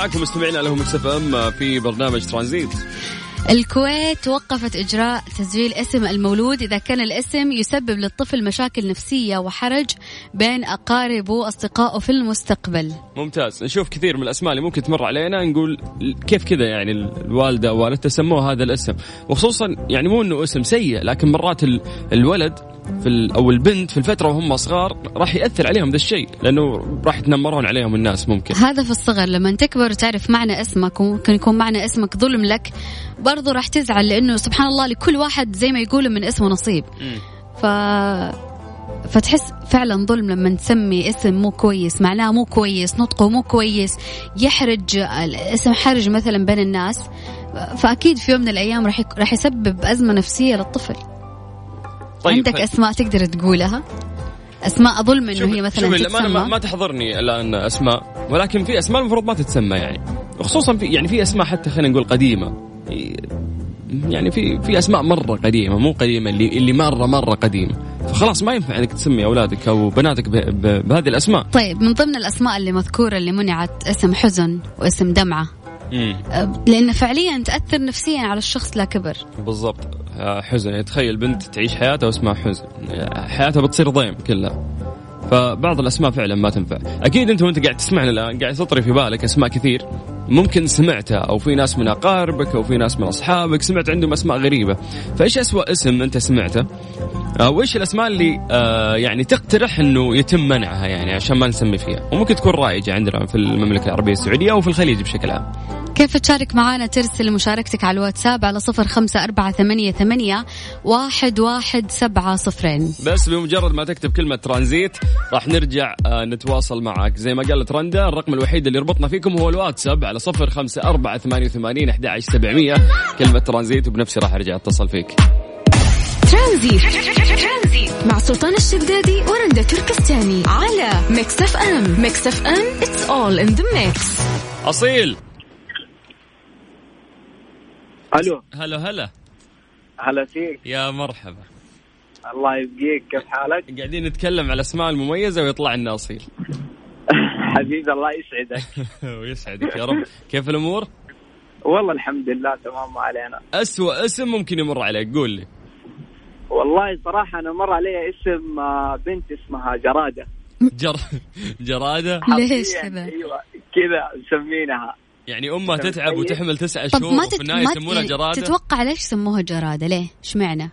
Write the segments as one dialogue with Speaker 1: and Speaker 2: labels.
Speaker 1: معكم مستمعين Mix FM في برنامج ترانزيت.
Speaker 2: الكويت وقفت إجراء تسجيل اسم المولود. إذا كان الاسم يسبب للطفل مشاكل نفسية وحرج بين أقاربه وأصدقائه في المستقبل.
Speaker 1: ممتاز. نشوف كثير من الأسماء اللي ممكن تمر علينا. نقول كيف كذا يعني الوالدة أو والدته سموه هذا الاسم. وخصوصا يعني مو أنه اسم سيء لكن مرات الولد في أو البنت في الفترة وهم صغار راح يأثر عليهم ذا الشيء لأنه راح يتنمرون عليهم الناس ممكن.
Speaker 2: هذا في الصغر لما تكبر وتعرف معنى اسمك وممكن يكون معنى اسمك ظلم لك برضو راح تزعل لأنه سبحان الله لكل واحد زي ما يقولوا من اسمه نصيب. ف فتحس فعلا ظلم لما تسمي اسم مو كويس معناه مو كويس نطقه مو كويس يحرج الاسم حرج مثلا بين الناس. فأكيد في يوم من الأيام راح راح يسبب أزمة نفسية للطفل. طيب عندك ف... أسماء تقدر تقولها؟ أسماء ظلم إنه هي مثلا
Speaker 1: شوفي تتسمى. ما, ما تحضرني الآن أسماء ولكن في أسماء المفروض ما تتسمى يعني. وخصوصا في يعني في أسماء حتى خلينا نقول قديمة. يعني في في أسماء مرة قديمة مو قديمة اللي اللي مره مرة قديمة. فخلاص ما ينفع إنك تسمي أولادك أو بناتك بهذه الأسماء.
Speaker 2: طيب من ضمن الأسماء اللي مذكورة اللي منعت اسم حزن واسم دمعة. لأن فعليا تأثر نفسيا على الشخص لا كبر.
Speaker 1: بالضبط. حزن. يعني تخيل بنت تعيش حياتها واسمها حزن. حياتها بتصير ضيم كلها. فبعض الأسماء فعلا ما تنفع. أكيد أنت وأنت قاعد تسمعنا الآن قاعد تطري في بالك أسماء كثير. ممكن سمعتها أو في ناس من أقاربك أو في ناس من أصحابك سمعت عندهم أسماء غريبة. فإيش أسوأ اسم أنت سمعته؟ آه، وإيش الأسماء اللي آه يعني تقترح إنه يتم منعها يعني عشان ما نسمي فيها؟ وممكن تكون رائجة عندنا في المملكة العربية السعودية أو في الخليج بشكل عام.
Speaker 2: كيف تشارك معنا ترسل مشاركتك على الواتساب على صفر خمسة أربعة ثمانية, ثمانية واحد, واحد سبعة صفرين.
Speaker 1: بس بمجرد ما تكتب كلمة ترانزيت راح نرجع آه، نتواصل معك. زي ما قالت رندا الرقم الوحيد اللي يربطنا فيكم هو الواتساب على صفر خمسة أربعة ثمانية وثمانين أحد سبعمية. كلمة ترانزيت وبنفسي راح أرجع أتصل فيك.
Speaker 3: ترانزيت. مع سلطان الشدادي ورندا تركستاني على Mix FM. Mix FM it's all in the mix.
Speaker 1: أصيل.
Speaker 4: ألو.
Speaker 1: هلا هلا.
Speaker 4: هلا فيك.
Speaker 1: يا مرحبا.
Speaker 4: الله يبقيك. كيف حالك؟
Speaker 1: قاعدين نتكلم على الأسماء المميزة ويطلع لنا أصيل.
Speaker 4: حبيبي الله يسعدك.
Speaker 1: ويسعدك يا رب. كيف الأمور؟
Speaker 4: والله الحمد لله تمام ما علينا.
Speaker 1: اسوء اسم ممكن يمر عليك قول لي.
Speaker 4: والله صراحة أنا مر علي اسم آه، بنت اسمها جرادة.
Speaker 1: جر... جرادة؟
Speaker 2: ليش كذا؟
Speaker 4: أيوه كذا مسمينها.
Speaker 1: يعني أمها تتعب وتحمل تسعة شهور ما تت... النهاية يسمونها جرادة؟
Speaker 2: تتوقع ليش سموها جرادة؟ ليه؟ اشمعنى؟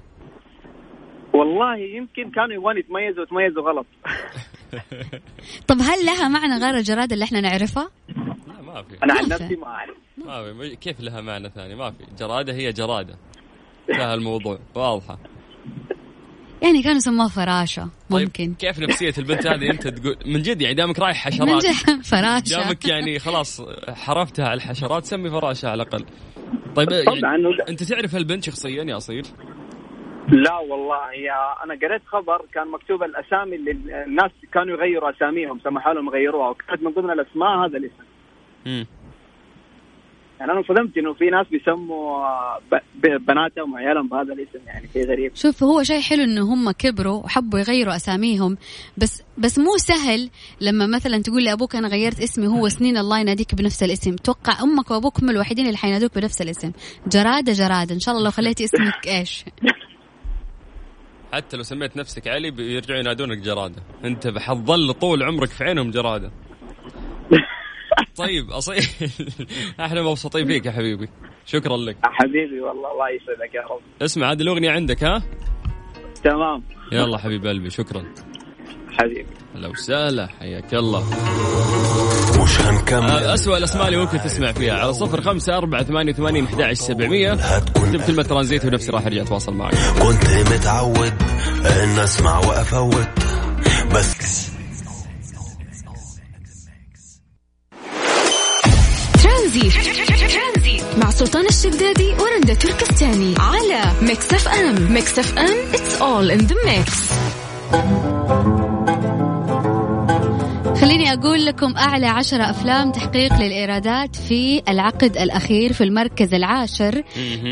Speaker 4: والله يمكن كانوا يبغون يتميزوا وتميزوا غلط.
Speaker 2: طب هل لها معنى غير الجراده اللي إحنا نعرفها؟
Speaker 1: لا ما في.
Speaker 4: أنا عن نفسي ما أعرف.
Speaker 1: ما في. كيف لها معنى ثاني؟ ما في. جرادة هي جرادة. انتهى الموضوع. واضحة.
Speaker 2: يعني كانوا يسموها فراشة
Speaker 1: طيب،
Speaker 2: ممكن.
Speaker 1: طيب كيف نفسية البنت هذه؟ أنت تقول من جد يعني دامك رايح حشرات.
Speaker 2: من جد فراشة.
Speaker 1: دامك يعني خلاص حرفتها على الحشرات سمي فراشة على الأقل. طيب يعني أنت تعرف البنت شخصيا يا أصيل؟
Speaker 4: لا والله يا أنا قريت خبر كان مكتوب الأسامي اللي الناس كانوا يغيروا أساميهم سمحوا لهم يغيروها وكانت من ضمن الأسماء هذا الاسم. امم يعني أنا انصدمت إنه في ناس بيسموا بناتهم وعيالهم بهذا الاسم يعني شيء غريب.
Speaker 2: شوف هو شيء حلو إنه هم كبروا وحبوا يغيروا أساميهم بس بس مو سهل لما مثلا تقول لابوك أنا غيرت اسمي هو سنين الله يناديك بنفس الاسم. توقع أمك وأبوك هم الوحيدين اللي حينادوك بنفس الاسم. جرادة جرادة إن شاء الله لو خليتي اسمك إيش؟
Speaker 1: حتى لو سميت نفسك علي بيرجعوا ينادونك جرادة. انت حتظل طول عمرك في عينهم جرادة. طيب أصيل. إحنا مبسوطين فيك يا حبيبي. شكرا لك.
Speaker 4: حبيبي والله الله يسعدك يا رب.
Speaker 1: اسمع هذه الأغنية عندك ها؟
Speaker 4: تمام.
Speaker 1: يلا حبيب قلبي شكرا.
Speaker 4: حبيبي.
Speaker 1: هلا وسهلا حياك الله. مش هنكمل آه، أسوأ الأسماء اللي ممكن تسمع فيها. على صفر خمسة أربعة ثمانية وثمانين أحد عشر سبعمية تكتب كلمة ترانزيت ونفسي راح أرجع أتواصل معك. كنت متعود إن أسمع وأفوت. بس
Speaker 3: ترانزيت مع سلطان الشدادي ورندا تركستاني. على Mix FM. Mix FM. It's all in the mix.
Speaker 2: خليني أقول لكم أعلى عشرة أفلام تحقيق للإيرادات في العقد الأخير في المركز العاشر.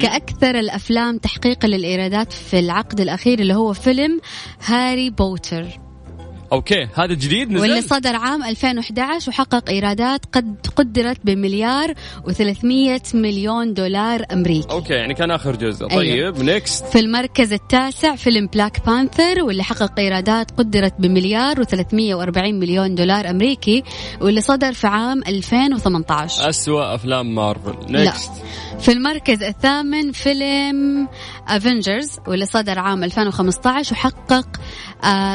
Speaker 2: كأكثر الأفلام تحقيقا للإيرادات في العقد الأخير اللي هو فيلم هاري بوتر.
Speaker 1: okay هذا جديد نزل؟
Speaker 2: واللي صدر عام 2011 وحقق إيرادات قد قدرت بمليار و300 مليون دولار أمريكي.
Speaker 1: okay يعني كان آخر جزء.
Speaker 2: أيوه.
Speaker 1: طيب next
Speaker 2: في المركز التاسع فيلم Black Panther واللي حقق إيرادات قدرت بمليار و340 مليون دولار أمريكي واللي صدر في عام 2018
Speaker 1: أسوأ أفلام مارفل.
Speaker 2: لا.
Speaker 1: next
Speaker 2: في المركز الثامن فيلم Avengers واللي صدر عام 2015 وحقق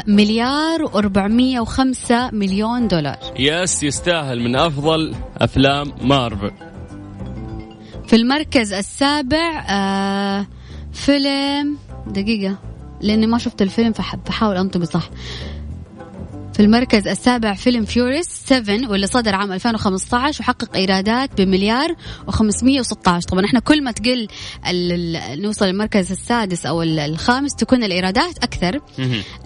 Speaker 2: مليار و405 مليون دولار.
Speaker 1: yes يستاهل من أفضل أفلام مارفل.
Speaker 2: في المركز السابع آه فيلم دقيقة لأني ما شفت الفيلم فح- فحاول أنطبق صح. في المركز السابع فيلم Furious 7 واللي صدر عام 2015 وحقق إيرادات بمليار و516 طبعا إحنا كل ما تقل نوصل للمركز السادس أو ال- الخامس تكون الإيرادات
Speaker 1: أكثر.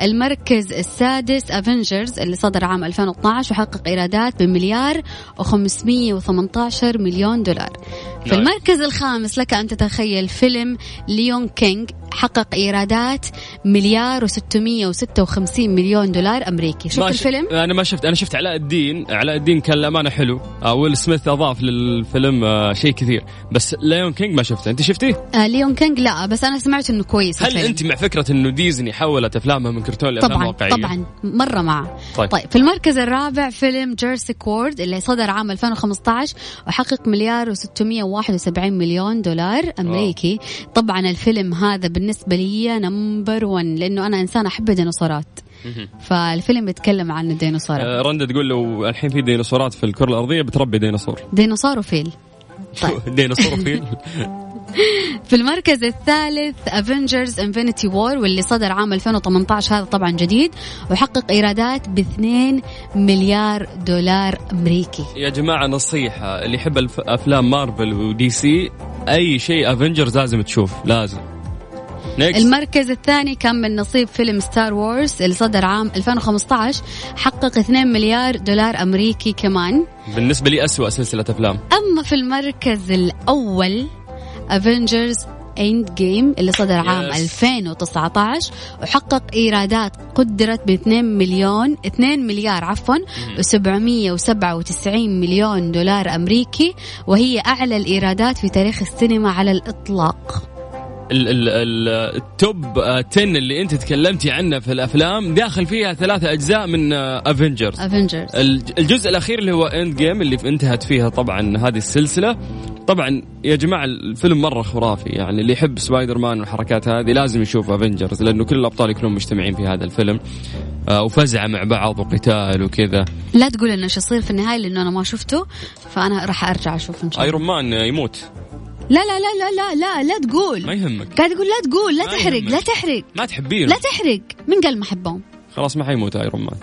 Speaker 2: المركز السادس Avengers اللي صدر عام 2012 وحقق إيرادات بمليار و518 مليون دولار. في
Speaker 1: nice.
Speaker 2: المركز الخامس لك أن تتخيل فيلم Lion King حقق إيرادات مليار و656 مليون دولار أمريكي. شفت الفيلم؟
Speaker 1: أنا ما شفت أنا شفت علاء الدين. علاء الدين كان للأمانة حلو. آه ويل سميث أضاف للفيلم آه شيء كثير. بس Lion King ما شفته. أنت شفتيه؟
Speaker 2: آه Lion King لا بس أنا سمعت إنه كويس
Speaker 1: هل
Speaker 2: الفيلم.
Speaker 1: أنت مع فكرة إنه ديزني حولت افلامها من كرتون
Speaker 2: لأفلام
Speaker 1: واقعية؟
Speaker 2: طبعا. مرة معه.
Speaker 1: طيب.
Speaker 2: طيب. طيب في المركز الرابع فيلم Jurassic World اللي صدر عام 2015 وحقق مليار و671 مليون دولار أمريكي. طبعا الفيلم هذا بالنسبة لي number 1 لأنه أنا إنسان أحب الديناصورات. فالفيلم بيتكلم عن الديناصورات.
Speaker 1: آه رندا تقول لو الحين في ديناصورات في الكرة الأرضية بتربي ديناصور.
Speaker 2: ديناصور وفيل. طيب.
Speaker 1: ديناصور فيل
Speaker 2: في المركز الثالث Avengers Infinity War واللي صدر عام 2018 هذا طبعا جديد وحقق إيرادات ب 2 مليار دولار أمريكي.
Speaker 1: يا جماعة نصيحة اللي يحب أفلام Marvel و DC أي شيء Avengers لازم تشوف لازم. next
Speaker 2: المركز الثاني كان من نصيب فيلم Star Wars اللي صدر عام 2015 حقق 2 مليار دولار أمريكي كمان.
Speaker 1: بالنسبة لي أسوأ سلسلة أفلام.
Speaker 2: أما في المركز الأول Avengers Endgame اللي صدر عام
Speaker 1: Yes.
Speaker 2: 2019 وحقق إيرادات قدرت ب 2 مليون 2 مليار عفوا و797 مليون دولار أمريكي وهي أعلى الإيرادات في تاريخ السينما على الإطلاق.
Speaker 1: ال- ال- ال- ال top آه، 10 اللي أنت تكلمتي عنه في الأفلام داخل فيها ثلاثة أجزاء من Avengers
Speaker 2: Avengers
Speaker 1: الجزء الأخير اللي هو Endgame اللي انتهت فيها طبعا هذه السلسلة. طبعا يا جماعة الفيلم مرة خرافي. يعني اللي يحب سبايدر مان والحركات هذه لازم يشوف Avengers لأنه كل الأبطال يكونون مجتمعين في هذا الفيلم. آه، وفزعه مع بعض وقتال وكذا.
Speaker 2: لا تقول إنه إيش يصير في النهاية لأنه أنا ما شفته فأنا راح أرجع أشوف إن شاء الله.
Speaker 1: ايرون مان يموت.
Speaker 2: لا لا لا لا لا لا لا تقول.
Speaker 1: ما يهمك.
Speaker 2: قاعد أقول لا تقول لا تحرق
Speaker 1: يهمك.
Speaker 2: لا تحرق.
Speaker 1: ما تحبينه.
Speaker 2: لا تحرق. من قال ما أحبهم؟
Speaker 1: خلاص ما حيموت Iron Man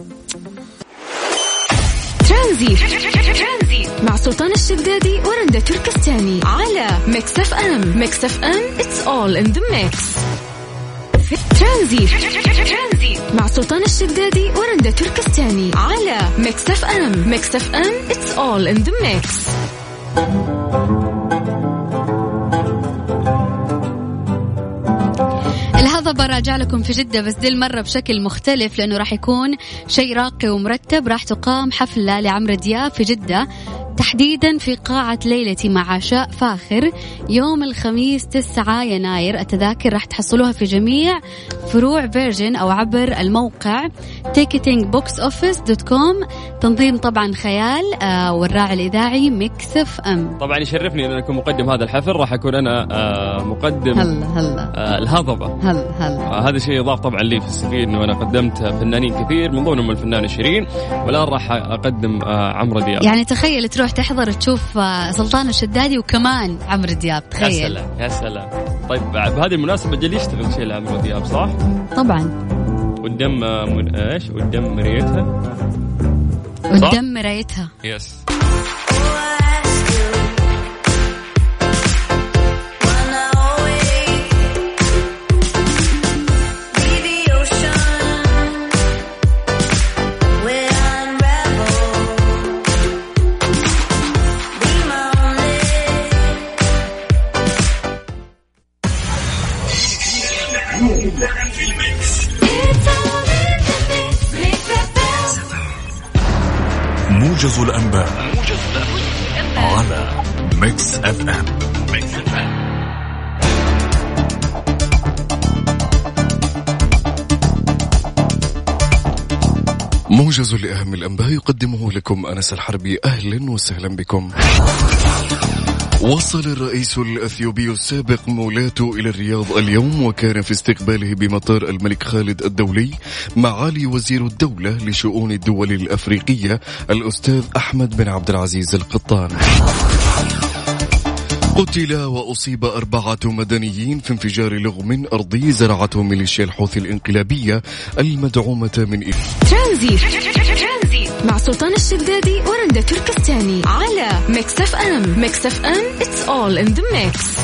Speaker 3: ترانزيت مع سلطان الشدادي ورندا تركستاني على Mix FM. Mix FM it's all in the mix. ترانزيت مع سلطان الشدادي ورندا تركستاني على Mix FM. Mix FM it's all in the mix.
Speaker 2: الهضبة راجع لكم في جدة بس دي المرة بشكل مختلف لأنه راح يكون شيء راقي ومرتب. راح تقام حفلة لعمرو دياب في جدة. تحديدا في قاعة ليلتي مع عشاء فاخر يوم الخميس 9 يناير. التذاكر راح تحصلوها في جميع فروع Virgin أو عبر الموقع ticketingboxoffice.com تنظيم طبعا خيال آه والراعي الإذاعي Mix FM.
Speaker 1: طبعا يشرفني ان أكون مقدم هذا الحفل. راح أكون أنا آه، مقدم
Speaker 2: هلا هلا.
Speaker 1: آه، الهضبة.
Speaker 2: هلا هلا.
Speaker 1: هذا الشيء يضاف طبعا لي في السفير إنه أنا قدمت فنانين كثير من ضمنهم الفنان شيرين والآن راح أقدم آه، عمرو دياب.
Speaker 2: يعني تخيل تروح تحضر تشوف آه، سلطان الشدادي وكمان عمرو دياب.
Speaker 1: يا
Speaker 2: تخيل.
Speaker 1: سلام يا سلام. طيب بهذه المناسبة جل يشتغل شيء لعمرو دياب صح؟
Speaker 2: طبعا.
Speaker 1: والدم آه، من إيش؟ والدم مريتها صح؟
Speaker 2: قدام مرايتها
Speaker 1: يس
Speaker 5: موجز الأنباء على Mix FM Mix FM موجز لأهم الأنباء يقدمه لكم أنس الحربي. أهلا وسهلا بكم. وصل الرئيس الأثيوبي السابق مولاتو إلى الرياض اليوم وكان في استقباله بمطار الملك خالد الدولي معالي وزير الدولة لشؤون الدول الأفريقية الأستاذ أحمد بن عبد العزيز القطان. قتل وأصيب أربعة مدنيين في انفجار لغم أرضي زرعته ميليشيا الحوثي الإنقلابية المدعومة من
Speaker 3: ترانزي مع سلطان الشدادي ورندا تركستاني على Mix FM. Mix FM it's all in the mix.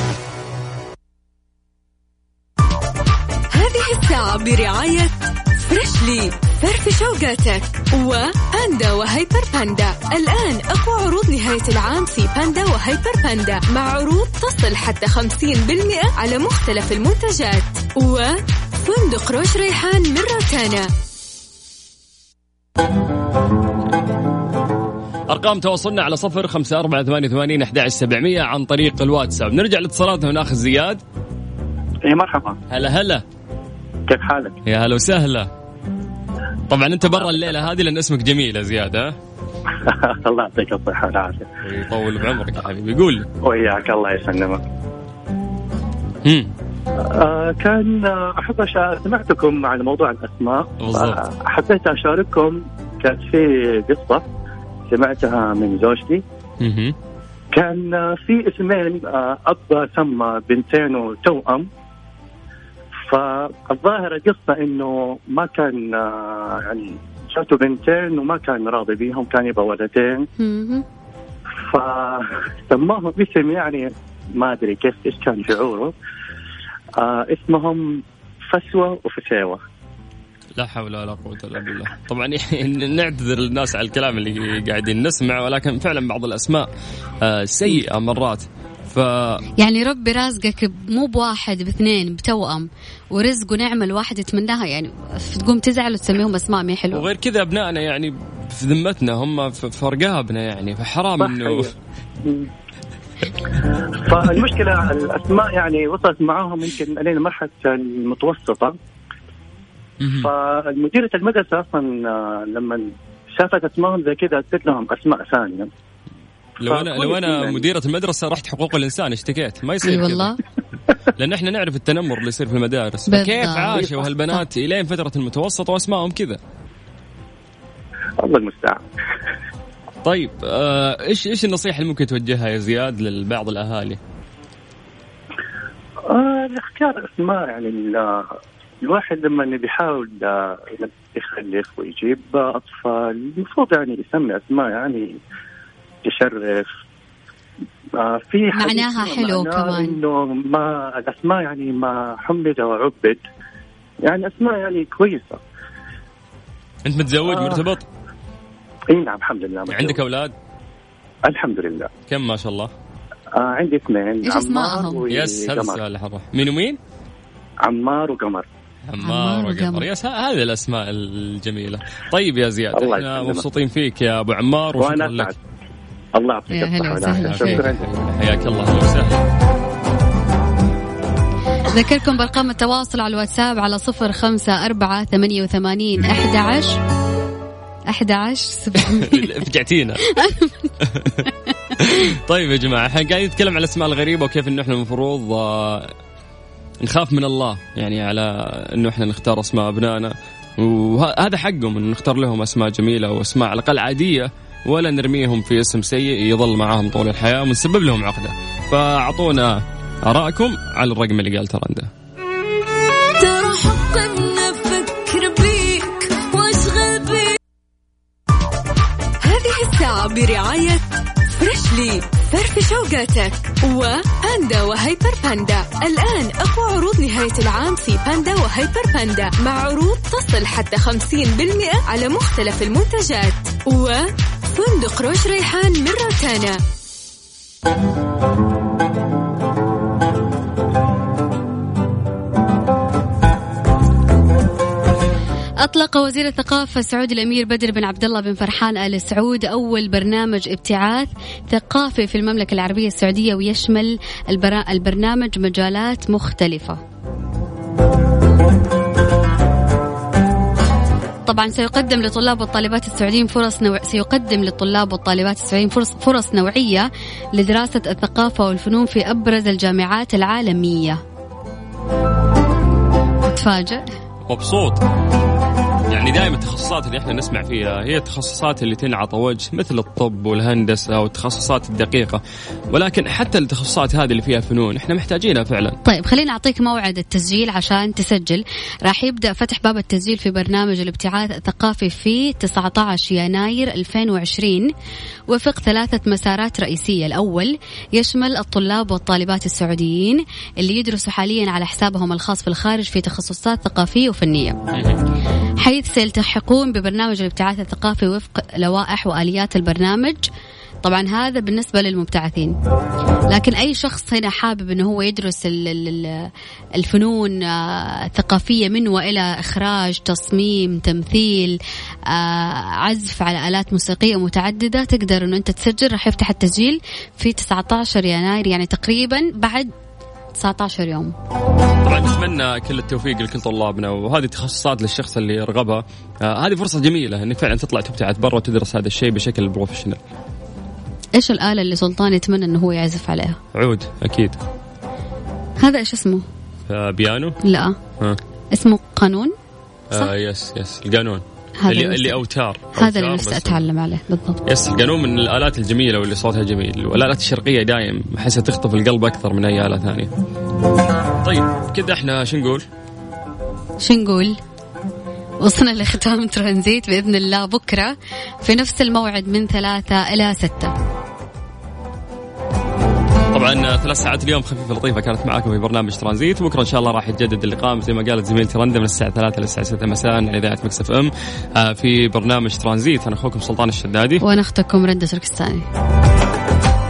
Speaker 3: هذه الساعة برعاية Freshly فرفش أوقاتك وباندا وهيبر باندا الآن أقوى عروض نهاية العام في باندا وهيبر باندا مع عروض تصل حتى 50% على مختلف المنتجات. وفندق روش ريحان من روتانا.
Speaker 1: أرقام تواصلنا على صفر خمسة أربعة ثمانية ثمانين أحد سبعمية عن طريق الواتساب. نرجع لاتصالاتنا وناخذ زياد.
Speaker 4: اي مرحبا.
Speaker 1: هلا هلا.
Speaker 4: كيف حالك؟
Speaker 1: يا هلا وسهلا. طبعا أنت برا الليلة هذه لأن اسمك جميل يا زياد ها؟
Speaker 4: الله يعطيك الصحة والعافية.
Speaker 1: يطول بعمرك يا حبيبي. قول
Speaker 4: وياك الله يسلمك. آه كان آه، أحب أشا... سمعتكم عن موضوع الأسماء.
Speaker 1: بالضبط.
Speaker 4: آه، حبيت أشارككم كانت في قصة. سمعتها من زوجتي. كان في اسمين آه، أب سمى بنتين توأم فالظاهر القصة إنه ما كان آه، يعني جاته بنتين وما كان راضي بيهم كان يبغى ولدين. فسماهم اسم يعني ما أدري كيف إيش كان شعوره. آه اسمهم فسوة وفسيوة.
Speaker 1: لا حول ولا قوة إلا بالله. طبعا يعني نعتذر للناس على الكلام اللي قاعدين نسمع ولكن فعلا بعض الأسماء آه، سيئة مرات. ف
Speaker 2: يعني ربي رازقك مو بواحد باثنين بتوأم ورزق ونعمة الواحد يتمناها. يعني تقوم تزعل وتسميهم أسماء ما حلوة.
Speaker 1: وغير كذا أبنائنا يعني في ذمتنا هم في رقابنا يعني فحرام إنه.
Speaker 4: فالمشكلة الأسماء يعني وصلت معاهم يمكن لين مرحلة المتوسطة.
Speaker 1: مهم.
Speaker 4: فالمديرة المدرسة أصلا آه، لما شافت أسمائهم زي كذا ادت لهم أسماء ثانية.
Speaker 1: لو أنا لو أنا
Speaker 4: يعني.
Speaker 1: مديرة المدرسة رحت حقوق الإنسان اشتكيت. ما يصير
Speaker 2: اي
Speaker 1: كذا.
Speaker 2: والله.
Speaker 1: لأن إحنا نعرف التنمر اللي يصير في المدارس. فكيف عاشوا هالبنات إلين فترة المتوسط وأسمائهم كذا؟
Speaker 4: الله المستعان.
Speaker 1: طيب آه، إيش إيش النصيحة اللي ممكن توجهها يا زياد لبعض الأهالي؟
Speaker 4: آه اختيار أسماء يعني الواحد لما بيحاول آه، يخلف ويجيب أطفال المفروض يعني يسمي أسماء يعني تشرف آه في
Speaker 2: معناها حلو
Speaker 4: معناه
Speaker 2: كمان.
Speaker 4: إنه ما الأسماء يعني ما حمد وعبد يعني أسماء يعني كويسة.
Speaker 1: أنت متزوج
Speaker 4: آه.
Speaker 1: مرتبط؟
Speaker 4: إي نعم الحمد لله
Speaker 1: عندك أولاد؟
Speaker 4: الحمد لله.
Speaker 1: كم ما شاء الله.
Speaker 4: آه عندي اثنين
Speaker 2: إيش
Speaker 4: عمار
Speaker 2: أسمائهم؟
Speaker 1: يس هذا السؤال مين ومين؟
Speaker 4: عمار وقمر
Speaker 1: عمار
Speaker 2: عمار
Speaker 1: وقمر. ه- هذه الأسماء الجميلة. طيب يا زياد
Speaker 4: إحنا.
Speaker 1: مبسوطين فيك يا أبو عمار وشكرا لك.
Speaker 4: الله يعطيك
Speaker 2: يا
Speaker 4: الصحة
Speaker 2: والعافية.
Speaker 4: شكرا
Speaker 1: حياك الله أهلا وسهلا.
Speaker 2: ذكركم بأرقام التواصل على الواتساب على صفر خمسة أربعة ثمانية وثمانين أحد عشر. أحد عشر
Speaker 1: فجعتينا طيب يا جماعة إحنا قاعدين نتكلم على الأسماء الغريبة وكيف إنه إحنا المفروض آه، نخاف من الله يعني على إنه إحنا نختار أسماء أبنائنا. وهذا حقهم إنه نختار لهم أسماء جميلة وأسماء على الأقل عادية ولا نرميهم في اسم سيء يظل معاهم طول الحياة ونسبب لهم عقدة. فأعطونا آرائكم على الرقم اللي قال
Speaker 3: ترى الساعة برعاية فريشلي فرف شوقاتك وباندا وهيبر باندا. الآن أقوى عروض نهاية العام في باندا وهيبر باندا. مع عروض تصل حتى 50% على مختلف المنتجات. وفندق روش ريحان من روتانا
Speaker 2: أطلق وزير الثقافة السعودي الأمير بدر بن عبد الله بن فرحان آل سعود أول برنامج ابتعاث ثقافي في المملكة العربية السعودية ويشمل البرنامج مجالات مختلفة. طبعا سيقدم لطلاب والطالبات السعوديين فرص نوع... سيقدم للطلاب والطالبات السعوديين فرص فرص نوعية لدراسة الثقافة والفنون في أبرز الجامعات العالمية. متفاجئ؟
Speaker 1: مبسوط يعني دائما التخصصات اللي إحنا نسمع فيها هي التخصصات اللي تنعط وجه مثل الطب والهندسة والتخصصات الدقيقة. ولكن حتى التخصصات هذه اللي فيها فنون إحنا محتاجينها فعلا.
Speaker 2: طيب خليني أعطيك موعد التسجيل عشان تسجل. راح يبدأ فتح باب التسجيل في برنامج الابتعاث الثقافي في 19 يناير 2020 وفق ثلاثة مسارات رئيسية. الأول يشمل الطلاب والطالبات السعوديين اللي يدرسوا حاليا على حسابهم الخاص في الخارج في تخصصات ثقافية وفنية. حيث سيلتحقون ببرنامج الابتعاث الثقافي وفق لوائح وآليات البرنامج. طبعا هذا بالنسبة للمبتعثين. لكن أي شخص هنا حابب أنه هو يدرس الفنون آه، الثقافية من وإلى إخراج تصميم تمثيل آه، عزف على آلات موسيقية متعددة تقدر أنه أنت تسجل. راح يفتح التسجيل في 19 يناير يعني تقريبا بعد 19 يوم
Speaker 1: طبعا نتمنى كل التوفيق لكل طلابنا وهذه تخصصات للشخص اللي يرغبها آه هذه فرصة جميلة إنك فعلا تطلع تبتعث برا وتدرس هذا الشيء بشكل professional
Speaker 2: إيش الآلة اللي سلطان يتمنى إنه هو يعزف عليها؟
Speaker 1: عود أكيد
Speaker 2: هذا إيش اسمه؟
Speaker 1: آه بيانو؟
Speaker 2: لا آه. اسمه قانون؟
Speaker 1: صح؟ آه yes yes القانون هذا اللي, اللي أوتار.
Speaker 2: هذا اللي نفسي أتعلم عليه بالضبط.
Speaker 1: yes القانون من الآلات الجميلة واللي صوتها جميل. والآلات الشرقية دايم احسها تخطف القلب أكثر من أي آلة ثانية. طيب كذا إحنا شو نقول؟
Speaker 2: شو نقول؟ وصلنا لختام ترانزيت بإذن الله بكرة في نفس الموعد من ثلاثة إلى ستة.
Speaker 1: طبعا ثلاث ساعات اليوم خفيفه لطيفة كانت معاكم في برنامج ترانزيت. بكرة إن شاء الله راح يتجدد اللقاء. زي ما قالت زميلتي رندا من الساعة 3 للساعه 6 مساء على إذاعة مكسف إم. آه، في برنامج ترانزيت. أنا أخوكم سلطان الشدادي.
Speaker 2: وأنا أختكم رندا تركستاني